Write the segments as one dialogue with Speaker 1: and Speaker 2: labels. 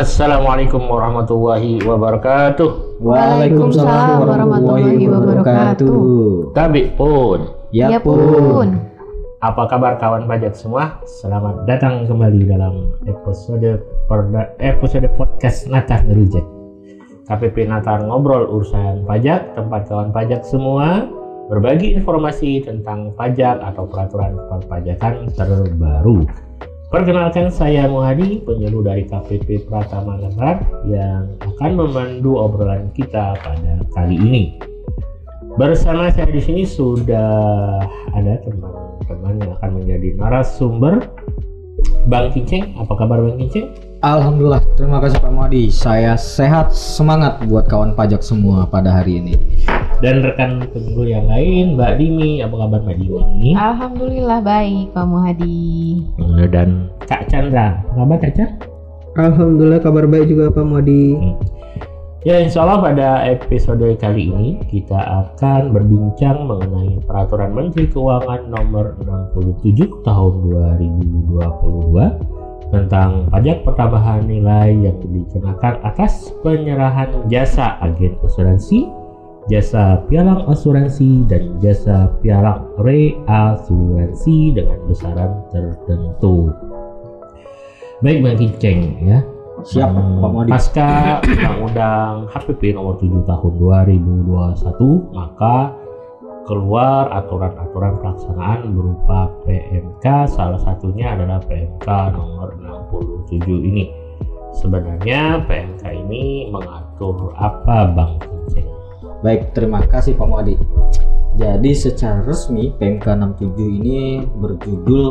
Speaker 1: Assalamualaikum warahmatullahi wabarakatuh.
Speaker 2: Waalaikumsalam warahmatullahi wabarakatuh.
Speaker 1: Tabi pun.
Speaker 2: Ya pun.
Speaker 1: Apa kabar kawan pajak semua? Selamat datang kembali dalam episode perda- episode podcast Natar Ngerujek. KPP Natar ngobrol urusan pajak, tempat kawan pajak semua berbagi informasi tentang pajak atau peraturan perpajakan terbaru. Perkenalkan saya Muhadi, penyuluh dari KPP Pratama Natar yang akan memandu obrolan kita pada kali ini. Bersama saya di sini sudah ada teman-teman yang akan menjadi narasumber. Bang Kinceng, apa kabar Bang Kinceng?
Speaker 2: Alhamdulillah, terima kasih Pak Muadi. Saya sehat, semangat buat kawan pajak semua pada hari ini.
Speaker 1: Dan rekan penyuluh yang lain, Mbak Dimi, apa kabar Mbak Dimi?
Speaker 3: Alhamdulillah baik Pak Muhadi.
Speaker 1: Dan Kak Chandra, apa kabar Kak Chandra?
Speaker 4: Alhamdulillah kabar baik juga Pak Modi.
Speaker 1: Ya insya Allah pada episode kali ini kita akan berbincang mengenai peraturan Menteri Keuangan nomor 67 tahun 2022 tentang pajak pertambahan nilai yang dikenakan atas penyerahan jasa agen asuransi, jasa pialang asuransi dan jasa pialang reasuransi dengan besaran tertentu. Baik Bang Kinceng ya,
Speaker 2: Siap,
Speaker 1: Hmm,
Speaker 2: Pak.
Speaker 1: Pasca Undang-Undang HPP nomor 7 tahun 2021, maka keluar aturan-aturan pelaksanaan berupa PMK, salah satunya adalah PMK nomor 67 ini. Sebenarnya PMK ini mengatur apa Bang?
Speaker 2: Baik, terima kasih Pak Muadi. Jadi secara resmi PMK 67 ini berjudul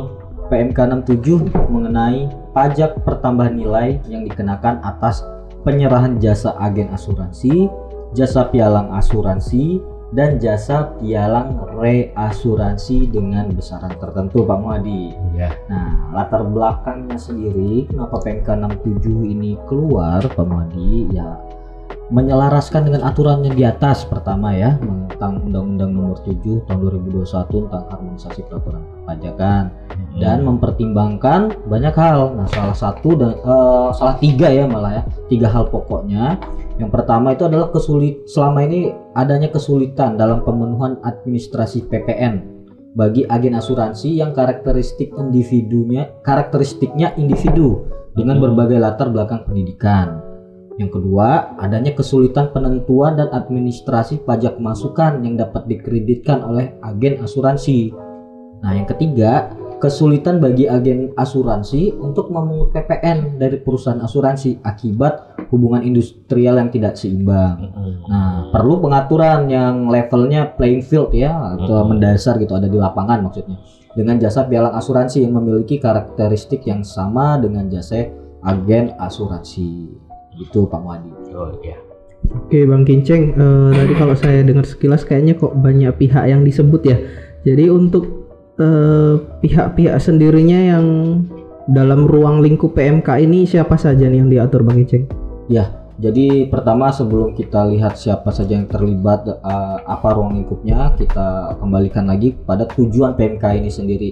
Speaker 2: PMK 67 mengenai pajak pertambahan nilai yang dikenakan atas penyerahan jasa agen asuransi, jasa pialang asuransi, dan jasa pialang reasuransi dengan besaran tertentu Pak Muadi.
Speaker 1: Ya,
Speaker 2: Nah, latar belakangnya sendiri kenapa PMK 67 ini keluar Pak Muadi ya menyelaraskan dengan aturan yang di atas pertama ya tentang Undang-Undang Nomor 7 Tahun 2021 tentang harmonisasi peraturan perpajakan dan mempertimbangkan banyak hal. Nah, salah satu dan eh, salah tiga ya malah ya tiga hal pokoknya. Yang pertama itu adalah kesulit selama ini adanya kesulitan dalam pemenuhan administrasi PPN bagi agen asuransi yang karakteristik individunya karakteristiknya individu dengan
Speaker 1: Betul.
Speaker 2: berbagai latar belakang pendidikan. Yang kedua, adanya kesulitan penentuan dan administrasi pajak masukan yang dapat dikreditkan oleh agen asuransi. Nah, yang ketiga, kesulitan bagi agen asuransi untuk memungut PPN dari perusahaan asuransi akibat hubungan industrial yang tidak seimbang. Nah, perlu pengaturan yang levelnya playing field ya atau mendasar gitu ada di lapangan maksudnya. Dengan jasa pialang asuransi yang memiliki karakteristik yang sama dengan jasa agen asuransi. Gitu Pak Muadi.
Speaker 1: oh ya.
Speaker 4: Oke Bang Kinceng, eh, tadi kalau saya dengar sekilas kayaknya kok banyak pihak yang disebut ya. Jadi untuk eh, pihak-pihak sendirinya yang dalam ruang lingkup PMK ini siapa saja nih yang diatur Bang Kinceng?
Speaker 2: Jadi pertama sebelum kita lihat siapa saja yang terlibat eh, apa ruang lingkupnya, kita kembalikan lagi pada tujuan PMK ini sendiri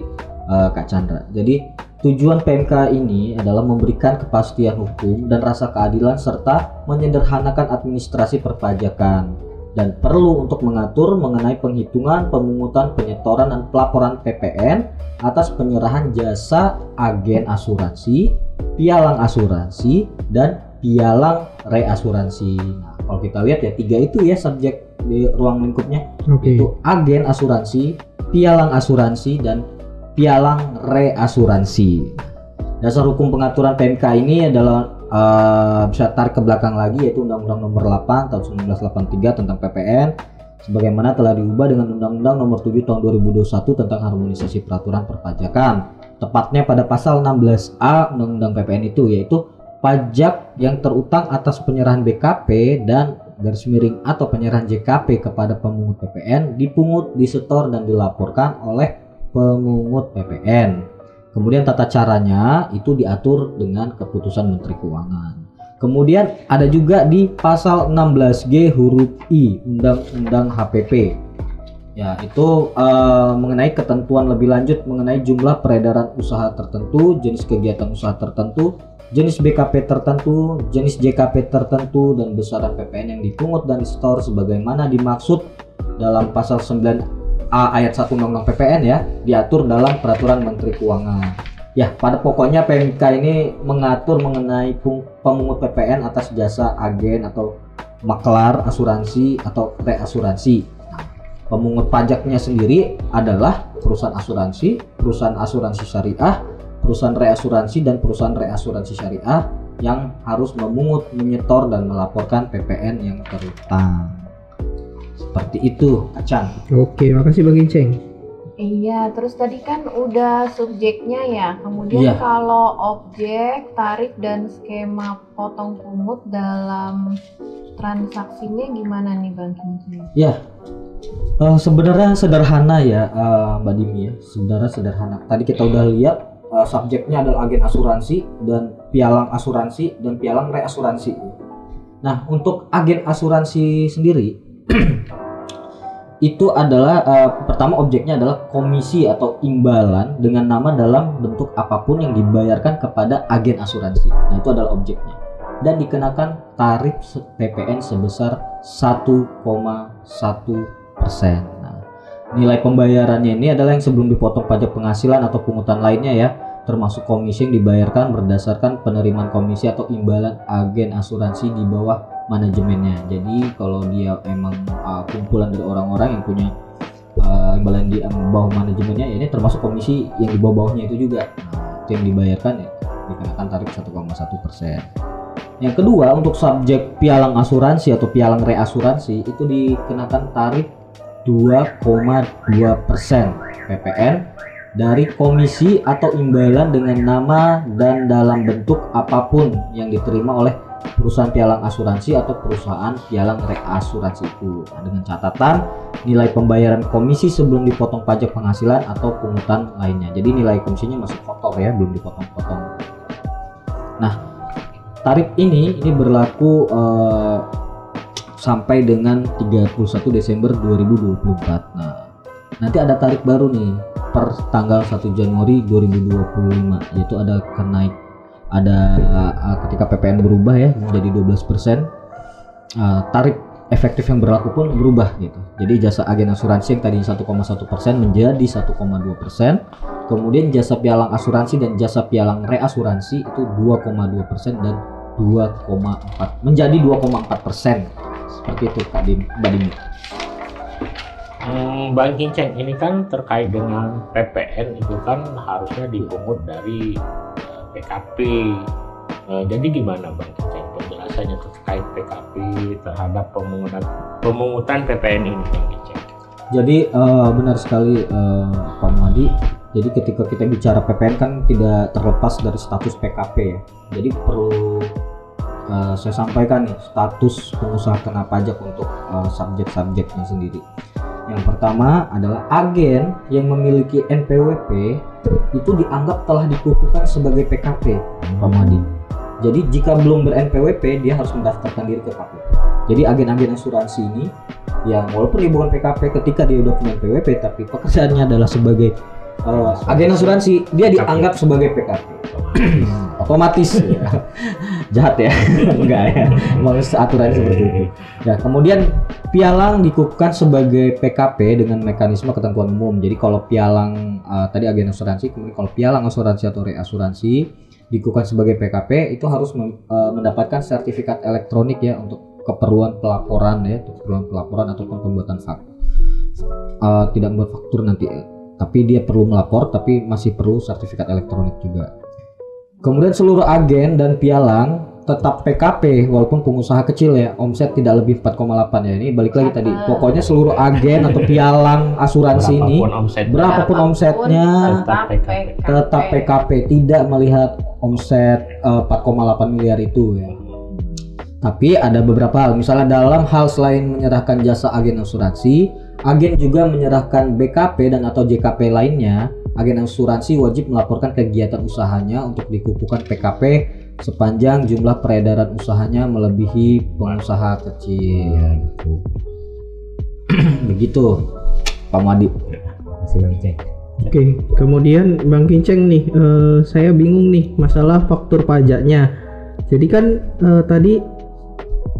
Speaker 2: eh, Kak Chandra. Jadi tujuan PMK ini adalah memberikan kepastian hukum dan rasa keadilan serta menyederhanakan administrasi perpajakan dan perlu untuk mengatur mengenai penghitungan, pemungutan, penyetoran dan pelaporan PPN atas penyerahan jasa agen asuransi, pialang asuransi dan pialang reasuransi. Nah, kalau kita lihat ya tiga itu ya subjek di ruang lingkupnya
Speaker 4: Oke.
Speaker 2: itu agen asuransi, pialang asuransi dan pialang reasuransi. Dasar hukum pengaturan PMK ini adalah eh, bisa tarik ke belakang lagi yaitu Undang-Undang Nomor 8 tahun 1983 tentang PPN sebagaimana telah diubah dengan Undang-Undang Nomor 7 tahun 2021 tentang harmonisasi peraturan perpajakan. Tepatnya pada pasal 16A Undang-Undang PPN itu yaitu pajak yang terutang atas penyerahan BKP dan garis miring atau penyerahan JKP kepada pemungut PPN dipungut, disetor dan dilaporkan oleh pemungut PPN. Kemudian tata caranya itu diatur dengan keputusan Menteri Keuangan. Kemudian ada juga di pasal 16G huruf I Undang-Undang HPP Ya, itu eh, mengenai ketentuan lebih lanjut mengenai jumlah peredaran usaha tertentu, jenis kegiatan usaha tertentu, jenis BKP tertentu, jenis JKP tertentu, dan besaran PPN yang dipungut dan disetor sebagaimana dimaksud dalam pasal 9A ayat 1 Undang-Undang PPN ya, diatur dalam Peraturan Menteri Keuangan. Ya, pada pokoknya PMK ini mengatur mengenai pemungut PPN atas jasa agen atau maklar asuransi atau reasuransi. Nah, pemungut pajaknya sendiri adalah perusahaan asuransi, perusahaan asuransi syariah, perusahaan reasuransi dan perusahaan reasuransi syariah yang harus memungut, menyetor dan melaporkan PPN yang terutang. Seperti itu, Kacang.
Speaker 4: Oke, makasih Bang Kinceng.
Speaker 3: Iya, terus tadi kan udah subjeknya ya. Kemudian
Speaker 2: Iya.
Speaker 3: kalau objek, tarif dan skema potong pungut dalam transaksinya gimana nih Bang Kincing?
Speaker 2: Eh, sebenarnya sederhana ya, eh, Mbak Dimi ya. Sebenarnya sederhana. Tadi kita udah lihat eh, subjeknya adalah agen asuransi dan pialang asuransi dan pialang reasuransi. Nah, untuk agen asuransi sendiri itu adalah eh, pertama objeknya adalah komisi atau imbalan dengan nama dalam bentuk apa pun yang dibayarkan kepada agen asuransi. Nah, itu adalah objeknya dan dikenakan tarif PPN sebesar 1,1 persen. Nah, nilai pembayarannya ini adalah yang sebelum dipotong pajak penghasilan atau pungutan lainnya ya, termasuk komisi yang dibayarkan berdasarkan penerimaan komisi atau imbalan agen asuransi di bawah manajemennya. Jadi kalau dia emang uh, kumpulan dari orang-orang yang punya uh, imbalan di um, bawah manajemennya, ya ini termasuk komisi yang di bawah-bawahnya itu juga. Nah, itu yang dibayarkan ya dikenakan tarif 1,1 persen. Yang kedua untuk subjek pialang asuransi atau pialang reasuransi itu dikenakan tarif 2,2 persen PPN dari komisi atau imbalan dengan nama dan dalam bentuk apa pun yang diterima oleh perusahaan pialang asuransi atau perusahaan pialang reasuransi itu. Nah, dengan catatan nilai pembayaran komisi sebelum dipotong pajak penghasilan atau pungutan lainnya. Jadi nilai komisinya masih kotor ya belum dipotong-potong. Nah tarif ini ini berlaku eh, sampai dengan 31 Desember 2024 nah nanti ada tarif baru nih per tanggal 1 Januari 2025 yaitu ada kenaik ada uh, ketika PPN berubah ya menjadi 12% uh, tarif efektif yang berlaku pun berubah gitu. Jadi jasa agen asuransi yang tadi 1,1% menjadi 1,2%. Kemudian jasa pialang asuransi dan jasa pialang reasuransi itu 2,2% dan 2,4 menjadi 2,4%. Seperti itu Kak Dim, Mbak Dimi.
Speaker 1: Hmm, Bang Kinceng, ini kan terkait dengan PPN itu kan harusnya dipungut dari eh, PKP. Eh, jadi gimana Bang Kinceng penjelasannya terkait PKP terhadap pemungutan pemungutan PPN ini Bang Kinceng?
Speaker 2: Jadi eh, benar sekali eh, Pak Muhadi. Jadi ketika kita bicara PPN kan tidak terlepas dari status PKP ya. Jadi perlu eh, saya sampaikan nih status pengusaha kena pajak untuk eh, subjek-subjeknya sendiri. Yang pertama adalah agen yang memiliki NPWP itu dianggap telah dikukuhkan sebagai PKP, Pak Muhadi. Jadi jika belum ber-NPWP dia harus mendaftarkan diri ke KPP. Jadi agen-agen asuransi ini yang walaupun dia bukan PKP ketika dia udah punya PWP tapi pekerjaannya adalah sebagai uh, agen asuransi dia dianggap sebagai PKP otomatis. Ya. jahat ya. Enggak ya. Mau aturan seperti itu. ya kemudian pialang dikukuhkan sebagai PKP dengan mekanisme ketentuan umum. Jadi kalau pialang uh, tadi agen asuransi kemudian kalau pialang asuransi atau reasuransi dikukuhkan sebagai PKP itu harus mem- uh, mendapatkan sertifikat elektronik ya untuk keperluan pelaporan ya untuk keperluan pelaporan ataupun pembuatan faktur. Tidak membuat faktur nanti tapi dia perlu melapor tapi masih perlu sertifikat elektronik juga. Kemudian seluruh agen dan pialang tetap PKP walaupun pengusaha kecil ya. Omset tidak lebih 4,8 ya. Ini balik lagi tadi. Pokoknya seluruh agen atau pialang asuransi ini
Speaker 1: Berapapun omset
Speaker 2: berapapun omsetnya
Speaker 1: tetap PKP.
Speaker 2: tetap PKP tidak melihat omset eh, 4,8 miliar itu ya. Tapi ada beberapa hal, misalnya dalam hal selain menyerahkan jasa agen asuransi, agen juga menyerahkan BKP dan atau JKP lainnya. Agen asuransi wajib melaporkan kegiatan usahanya untuk dikukuhkan PKP sepanjang jumlah peredaran usahanya melebihi pengusaha kecil. Begitu. Pak Madi.
Speaker 1: Masih Bang Ceng.
Speaker 4: Oke, kemudian Bang Kinceng nih, eh, saya bingung nih masalah faktur pajaknya. Jadi kan eh, tadi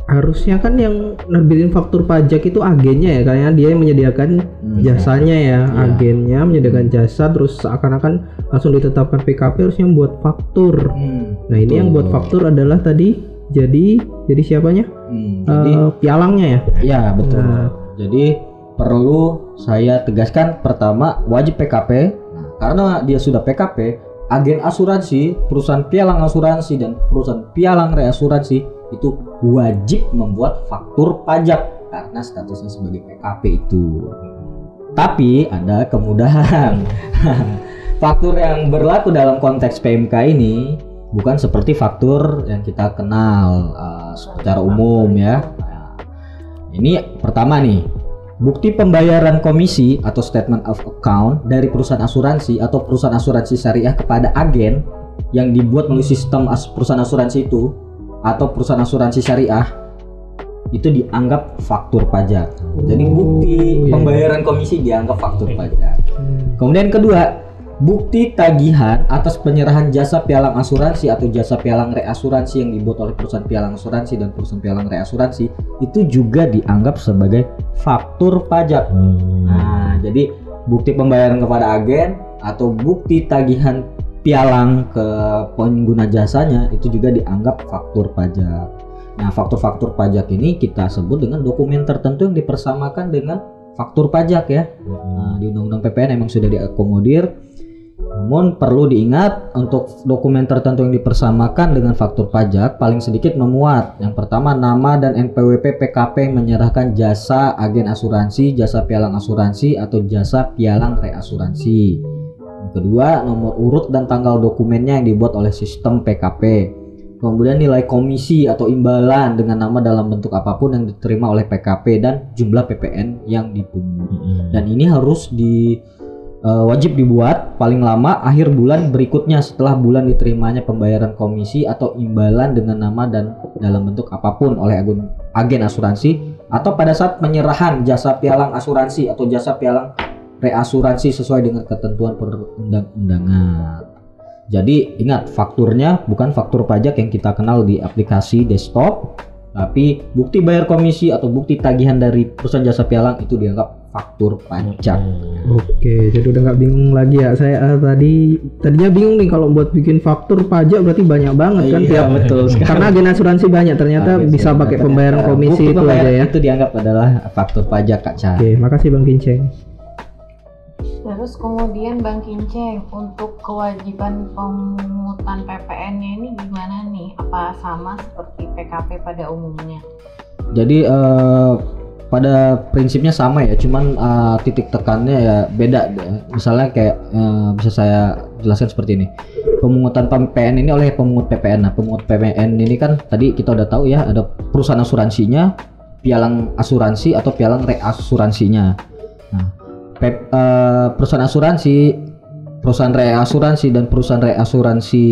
Speaker 4: harusnya kan yang nerbitin faktur pajak itu agennya ya, karena dia yang menyediakan
Speaker 2: Hmm.
Speaker 4: jasanya ya,
Speaker 2: Iya.
Speaker 4: agennya menyediakan jasa, terus seakan-akan langsung ditetapkan PKP harusnya buat faktur.
Speaker 2: Hmm,
Speaker 4: Nah ini yang buat faktur adalah tadi jadi jadi siapanya?
Speaker 2: Hmm, jadi
Speaker 4: Eh, pialangnya ya.
Speaker 2: ya betul.
Speaker 4: Nah.
Speaker 2: Jadi perlu saya tegaskan pertama wajib PKP. Nah, karena dia sudah PKP, agen asuransi, perusahaan pialang asuransi dan perusahaan pialang reasuransi itu wajib membuat faktur pajak karena statusnya sebagai PKP itu. Tapi ada kemudahan. faktur yang berlaku dalam konteks PMK ini bukan seperti faktur yang kita kenal uh, secara umum ya. Nah, ini pertama nih, bukti pembayaran komisi atau statement of account dari perusahaan asuransi atau perusahaan asuransi syariah kepada agen yang dibuat melalui sistem as- perusahaan asuransi itu atau perusahaan asuransi syariah itu dianggap faktur pajak. Jadi bukti
Speaker 4: Oh, iya.
Speaker 2: pembayaran komisi dianggap faktur pajak. Kemudian kedua, bukti tagihan atas penyerahan jasa pialang asuransi atau jasa pialang reasuransi yang dibuat oleh perusahaan pialang asuransi dan perusahaan pialang reasuransi itu juga dianggap sebagai faktur pajak.
Speaker 1: Hmm.
Speaker 2: Nah, jadi bukti pembayaran kepada agen atau bukti tagihan pialang ke pengguna jasanya itu juga dianggap faktur pajak. Nah, faktur-faktur pajak ini kita sebut dengan dokumen tertentu yang dipersamakan dengan faktur pajak ya. Nah, di Undang-Undang PPN emang sudah diakomodir. Namun perlu diingat untuk dokumen tertentu yang dipersamakan dengan faktur pajak paling sedikit memuat. Yang pertama nama dan NPWP PKP yang menyerahkan jasa agen asuransi, jasa pialang asuransi atau jasa pialang reasuransi. Yang kedua, nomor urut dan tanggal dokumennya yang dibuat oleh sistem PKP. Kemudian nilai komisi atau imbalan dengan nama dalam bentuk apa pun yang diterima oleh PKP dan jumlah PPN yang dipungut
Speaker 1: Hmm.
Speaker 2: dan ini harus di eh, wajib dibuat paling lama akhir bulan berikutnya setelah bulan diterimanya pembayaran komisi atau imbalan dengan nama dan dalam bentuk apa pun oleh agen, agen asuransi atau pada saat penyerahan jasa pialang asuransi atau jasa pialang reasuransi sesuai dengan ketentuan perundang-undangan. Jadi ingat fakturnya bukan faktur pajak yang kita kenal di aplikasi desktop, tapi bukti bayar komisi atau bukti tagihan dari perusahaan jasa pialang itu dianggap faktur pajak.
Speaker 1: Hmm.
Speaker 4: Oke, jadi udah nggak bingung lagi ya. Saya eh, tadi tadinya bingung nih kalau buat bikin faktur pajak berarti banyak banget kan
Speaker 2: Iya,
Speaker 4: tiap
Speaker 2: betul sekali.
Speaker 4: karena agen asuransi banyak ternyata
Speaker 2: Agen
Speaker 4: bisa pakai pembayaran komisi itu
Speaker 2: pembayaran
Speaker 4: aja ya.
Speaker 2: Itu dianggap adalah faktur pajak Kak Ca.
Speaker 4: Oke, makasih Bang Kinceng.
Speaker 3: Terus kemudian Bang Kinceng untuk kewajiban pemungutan PPN-nya ini gimana nih? Apa sama seperti PKP pada umumnya?
Speaker 2: Jadi eh, pada prinsipnya sama ya, cuman eh, titik tekannya ya beda. Misalnya kayak eh, bisa saya jelaskan seperti ini. Pemungutan PPN ini oleh pemungut PPN. Nah, pemungut PPN ini kan tadi kita udah tahu ya, ada perusahaan asuransinya, pialang asuransi atau pialang reasuransinya. Nah, P- eh, perusahaan asuransi, perusahaan reasuransi dan perusahaan reasuransi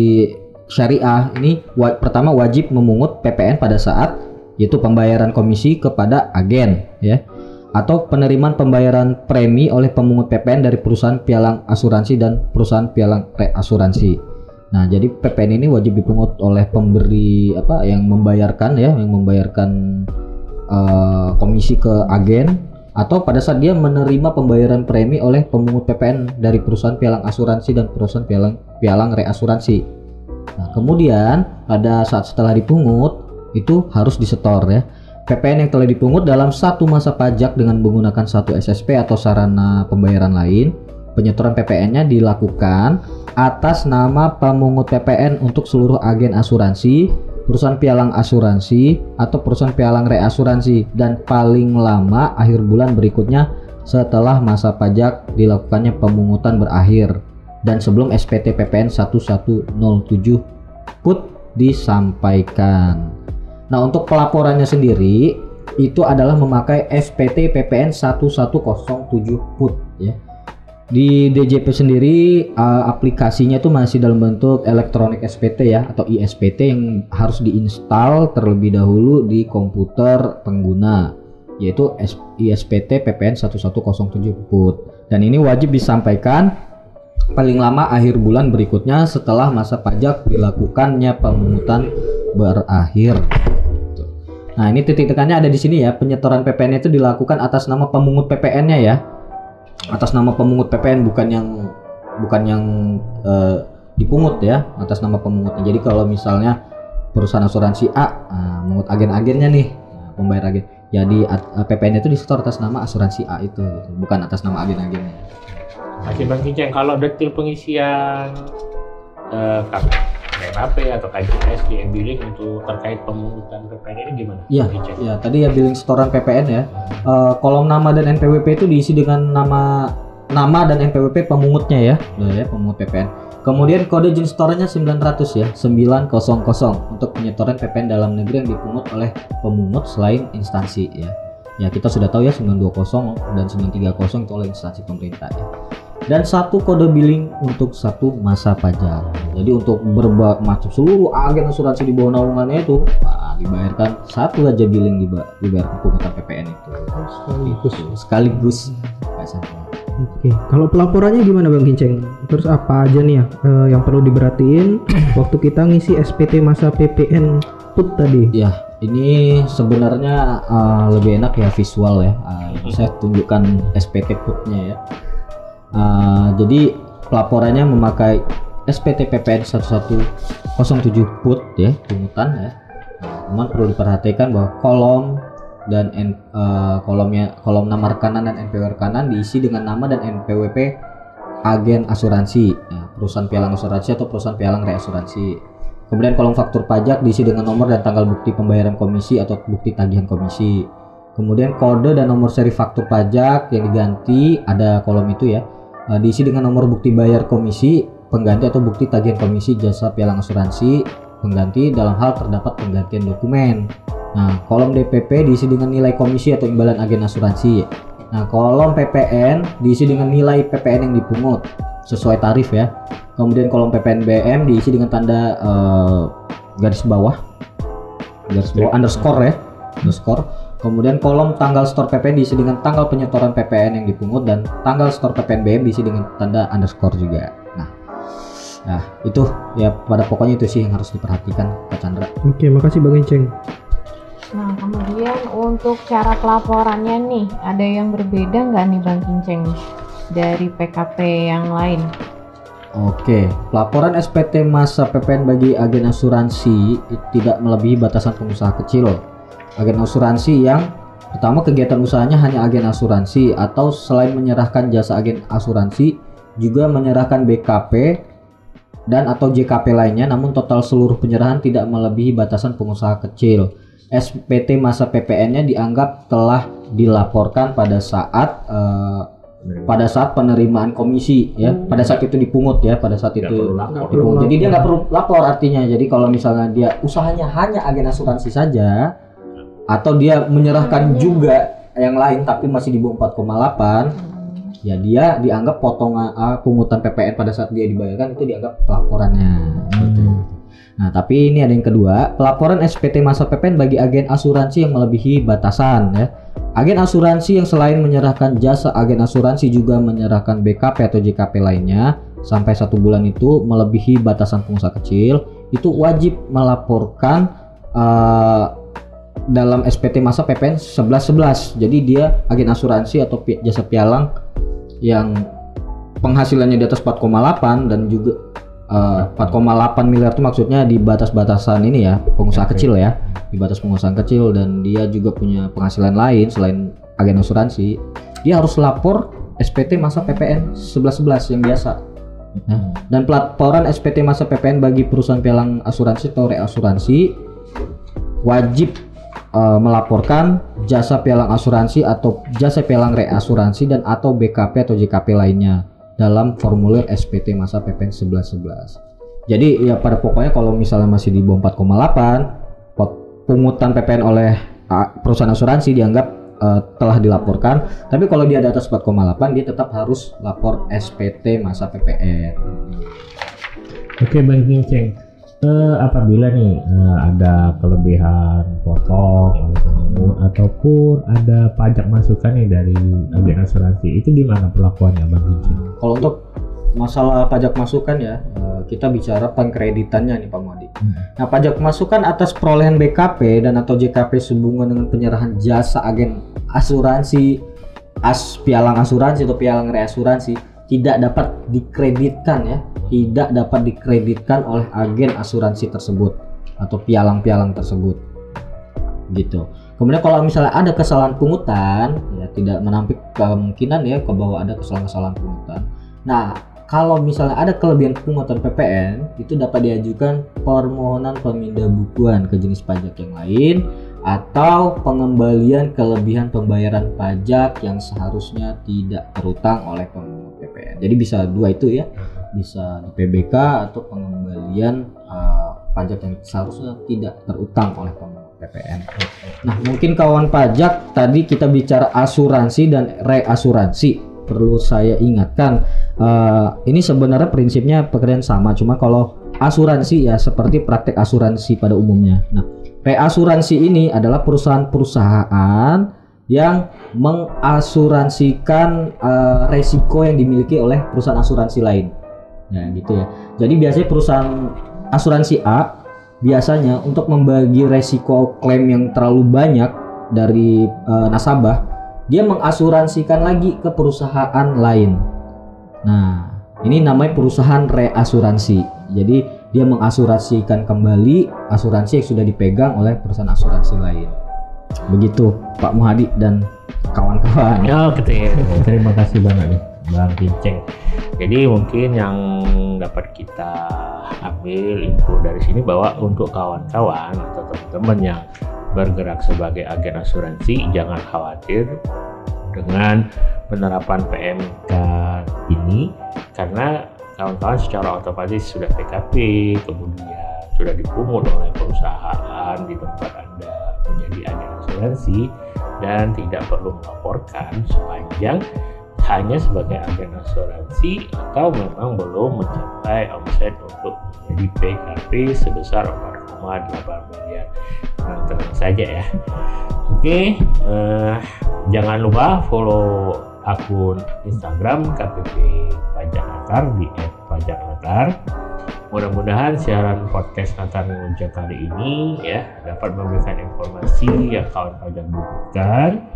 Speaker 2: syariah ini wa- pertama wajib memungut PPN pada saat yaitu pembayaran komisi kepada agen ya atau penerimaan pembayaran premi oleh pemungut PPN dari perusahaan pialang asuransi dan perusahaan pialang reasuransi. Nah, jadi PPN ini wajib dipungut oleh pemberi apa yang membayarkan ya, yang membayarkan eh, komisi ke agen atau pada saat dia menerima pembayaran premi oleh pemungut PPN dari perusahaan pialang asuransi dan perusahaan pialang pialang reasuransi. Nah, kemudian pada saat setelah dipungut itu harus disetor ya. PPN yang telah dipungut dalam satu masa pajak dengan menggunakan satu SSP atau sarana pembayaran lain, penyetoran PPN-nya dilakukan atas nama pemungut PPN untuk seluruh agen asuransi, perusahaan pialang asuransi atau perusahaan pialang reasuransi dan paling lama akhir bulan berikutnya setelah masa pajak dilakukannya pemungutan berakhir dan sebelum SPT PPN 1107 put disampaikan. Nah, untuk pelaporannya sendiri itu adalah memakai SPT PPN 1107 put ya. Di DJP sendiri eh, aplikasinya itu masih dalam bentuk elektronik SPT ya atau ISPT yang harus diinstal terlebih dahulu di komputer pengguna. yaitu ISPT PPN 1107 PUT. Dan ini wajib disampaikan paling lama akhir bulan berikutnya setelah masa pajak dilakukannya pemungutan berakhir. Nah, ini titik tekannya ada di sini ya. Penyetoran PPN itu dilakukan atas nama pemungut PPN-nya ya. Atas nama pemungut PPN bukan yang bukan yang eh, dipungut ya, atas nama pemungutnya. Jadi kalau misalnya perusahaan asuransi A nah, mengut agen-agennya nih, nah, pembayar agen. Jadi eh, PPN itu disetor atas nama asuransi A itu, bukan atas nama agen-agennya.
Speaker 1: Masih Bang Kinceng, kalau detail pengisian eh, KPP atau KJS di e-billing untuk terkait pemungutan PPN ini gimana?
Speaker 2: Iya? Ya, tadi ya billing setoran PPN ya. Eh, kolom nama dan NPWP itu diisi dengan nama nama dan NPWP pemungutnya ya. Udah ya, pemungut PPN. Kemudian kode jenis setorannya 900 ya, 900 untuk penyetoran PPN dalam negeri yang dipungut oleh pemungut selain instansi ya. Ya, kita sudah tahu ya 920 dan 930 itu oleh instansi pemerintah ya. Dan satu kode billing untuk satu masa pajak. Jadi untuk berbagai macam seluruh agen asuransi di bawah naungannya itu wah, dibayarkan satu aja billing diba- dibayar pemungutan PPN itu.
Speaker 4: Sekaligus.
Speaker 2: Itu, sekaligus.
Speaker 4: Oke, kalau pelaporannya gimana Bang Kinceng? Terus apa aja nih ya eh, yang perlu diperhatiin waktu kita ngisi SPT masa PPN put tadi?
Speaker 2: Ya, ini sebenarnya uh, lebih enak ya visual ya. Uh, saya tunjukkan SPT putnya ya. Uh, jadi pelaporannya memakai SPT PPN 1107 put ya, pungutan ya. Nah, Cuman perlu diperhatikan bahwa kolom dan N- uh, kolomnya kolom nama rekanan dan NPW rekanan diisi dengan nama dan NPWP agen asuransi, ya, perusahaan pialang asuransi atau perusahaan pialang reasuransi. Kemudian kolom faktur pajak diisi dengan nomor dan tanggal bukti pembayaran komisi atau bukti tagihan komisi. Kemudian kode dan nomor seri faktur pajak yang diganti ada kolom itu ya. Eh, diisi dengan nomor bukti bayar komisi, pengganti atau bukti tagihan komisi jasa pialang asuransi, pengganti dalam hal terdapat penggantian dokumen. Nah, kolom DPP diisi dengan nilai komisi atau imbalan agen asuransi. Nah, kolom PPN diisi dengan nilai PPN yang dipungut sesuai tarif ya. Kemudian kolom PPNBM diisi dengan tanda eh, garis bawah, garis bawah underscore ya, underscore. Kemudian kolom tanggal store PPN diisi dengan tanggal penyetoran PPN yang dipungut dan tanggal store PPNBM diisi dengan tanda underscore juga. Nah, itu ya pada pokoknya itu sih yang harus diperhatikan Kak Chandra.
Speaker 4: Oke, makasih Bang Kinceng.
Speaker 3: Nah, kemudian untuk cara pelaporannya nih, ada yang berbeda nggak nih Bang Kinceng dari PKP yang lain?
Speaker 2: Oke, pelaporan SPT masa PPN bagi agen asuransi tidak melebihi batasan pengusaha kecil. Agen asuransi yang pertama kegiatan usahanya hanya agen asuransi atau selain menyerahkan jasa agen asuransi juga menyerahkan BKP dan atau JKP lainnya namun total seluruh penyerahan tidak melebihi batasan pengusaha kecil. SPT masa PPN-nya dianggap telah dilaporkan pada saat eh, pada saat penerimaan komisi ya pada saat itu dipungut ya pada saat itu
Speaker 1: lapor.
Speaker 2: Dipungut. jadi dia nggak perlu lapor artinya jadi kalau misalnya dia usahanya hanya agen asuransi saja atau dia menyerahkan juga yang lain tapi masih di bawah 4,8 ya dia dianggap potongan ah, pungutan PPN pada saat dia dibayarkan itu dianggap pelaporannya Seperti itu. Nah, tapi ini ada yang kedua, pelaporan SPT masa PPN bagi agen asuransi yang melebihi batasan ya. Agen asuransi yang selain menyerahkan jasa agen asuransi juga menyerahkan BKP atau JKP lainnya sampai satu bulan itu melebihi batasan pengusaha kecil itu wajib melaporkan eh, dalam SPT masa PPN 1111. Jadi dia agen asuransi atau pi- jasa pialang yang penghasilannya di atas 4,8 dan juga eh, 4,8 miliar itu maksudnya di batas-batasan ini ya pengusaha
Speaker 1: Oke.
Speaker 2: kecil ya di batas pengusaha kecil dan dia juga punya penghasilan lain selain agen asuransi dia harus lapor SPT masa PPN 1111 yang biasa Nah, dan pelaporan SPT masa PPN bagi perusahaan pialang asuransi atau reasuransi wajib eh, melaporkan jasa pialang asuransi atau jasa pialang reasuransi dan atau BKP atau JKP lainnya dalam formulir SPT masa PPN 1111. Jadi ya pada pokoknya kalau misalnya masih di bawah 4,8 pot- pungutan PPN oleh ah, perusahaan asuransi dianggap eh, telah dilaporkan. Tapi kalau dia di atas 4,8 dia tetap harus lapor SPT masa PPN.
Speaker 1: Oke Bang Kinceng, eh, apabila nih eh, ada kelebihan potong ataupun ada pajak masukan nih dari agen asuransi itu gimana perlakuannya bang Vincent?
Speaker 2: Kalau untuk masalah pajak masukan ya, eh, kita bicara pengkreditannya nih Pak Muadi.
Speaker 1: Hmm.
Speaker 2: Nah, pajak masukan atas perolehan BKP dan atau JKP sehubungan dengan penyerahan jasa agen asuransi, as pialang asuransi atau pialang reasuransi tidak dapat dikreditkan ya, tidak dapat dikreditkan oleh agen asuransi tersebut atau pialang-pialang tersebut. Gitu. Kemudian kalau misalnya ada kesalahan pungutan, ya tidak menampik kemungkinan ya ke bahwa ada kesalahan-kesalahan pungutan. Nah, kalau misalnya ada kelebihan pungutan PPN, itu dapat diajukan permohonan pemindahan ke jenis pajak yang lain atau pengembalian kelebihan pembayaran pajak yang seharusnya tidak terutang oleh pemungut PPN. Jadi bisa dua itu ya, bisa di PBK atau pengembalian eh, pajak yang seharusnya tidak terutang oleh pemungut PPN. Nah, mungkin kawan pajak tadi kita bicara asuransi dan reasuransi. Perlu saya ingatkan, eh, ini sebenarnya prinsipnya pekerjaan sama, cuma kalau asuransi ya seperti praktek asuransi pada umumnya. Nah, reasuransi ini adalah perusahaan-perusahaan yang mengasuransikan eh, resiko yang dimiliki oleh perusahaan asuransi lain. Ya, gitu ya. Jadi biasanya perusahaan asuransi A biasanya untuk membagi resiko klaim yang terlalu banyak dari eh, nasabah, dia mengasuransikan lagi ke perusahaan lain. Nah, ini namanya perusahaan reasuransi. Jadi dia mengasuransikan kembali asuransi yang sudah dipegang oleh perusahaan asuransi lain. Begitu Pak Muhadi dan kawan-kawan.
Speaker 1: Ya, oke. Terima kasih banyak nih Bang Pinceng. Jadi mungkin yang dapat kita ambil info dari sini bahwa untuk kawan-kawan atau teman-teman yang bergerak sebagai agen asuransi jangan khawatir dengan penerapan PMK ini karena kawan-kawan secara otomatis sudah PKP kemudian sudah dipungut oleh perusahaan di tempat Anda menjadi agen asuransi dan tidak perlu melaporkan sepanjang hanya sebagai agen asuransi atau memang belum mencapai omset untuk menjadi PKP sebesar 4,8 miliar. Nah, tenang saja ya. Oke, eh, jangan lupa follow akun Instagram KPP Pajak Natar di @pajaknatar. Mudah-mudahan siaran podcast Natar Ngelunjak kali ini ya dapat memberikan informasi yang kawan pajak butuhkan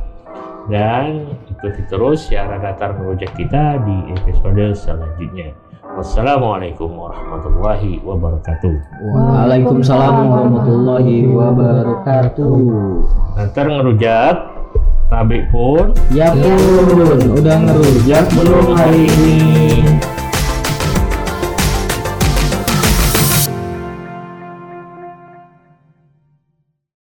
Speaker 1: dan ikuti terus siaran datar ngerujak kita di episode selanjutnya. Wassalamualaikum warahmatullahi wabarakatuh.
Speaker 2: Waalaikumsalam warahmatullahi wabarakatuh.
Speaker 1: Datar ngerujak, tabik pun
Speaker 2: Ya pun, udah ngerujak
Speaker 1: belum hari ini.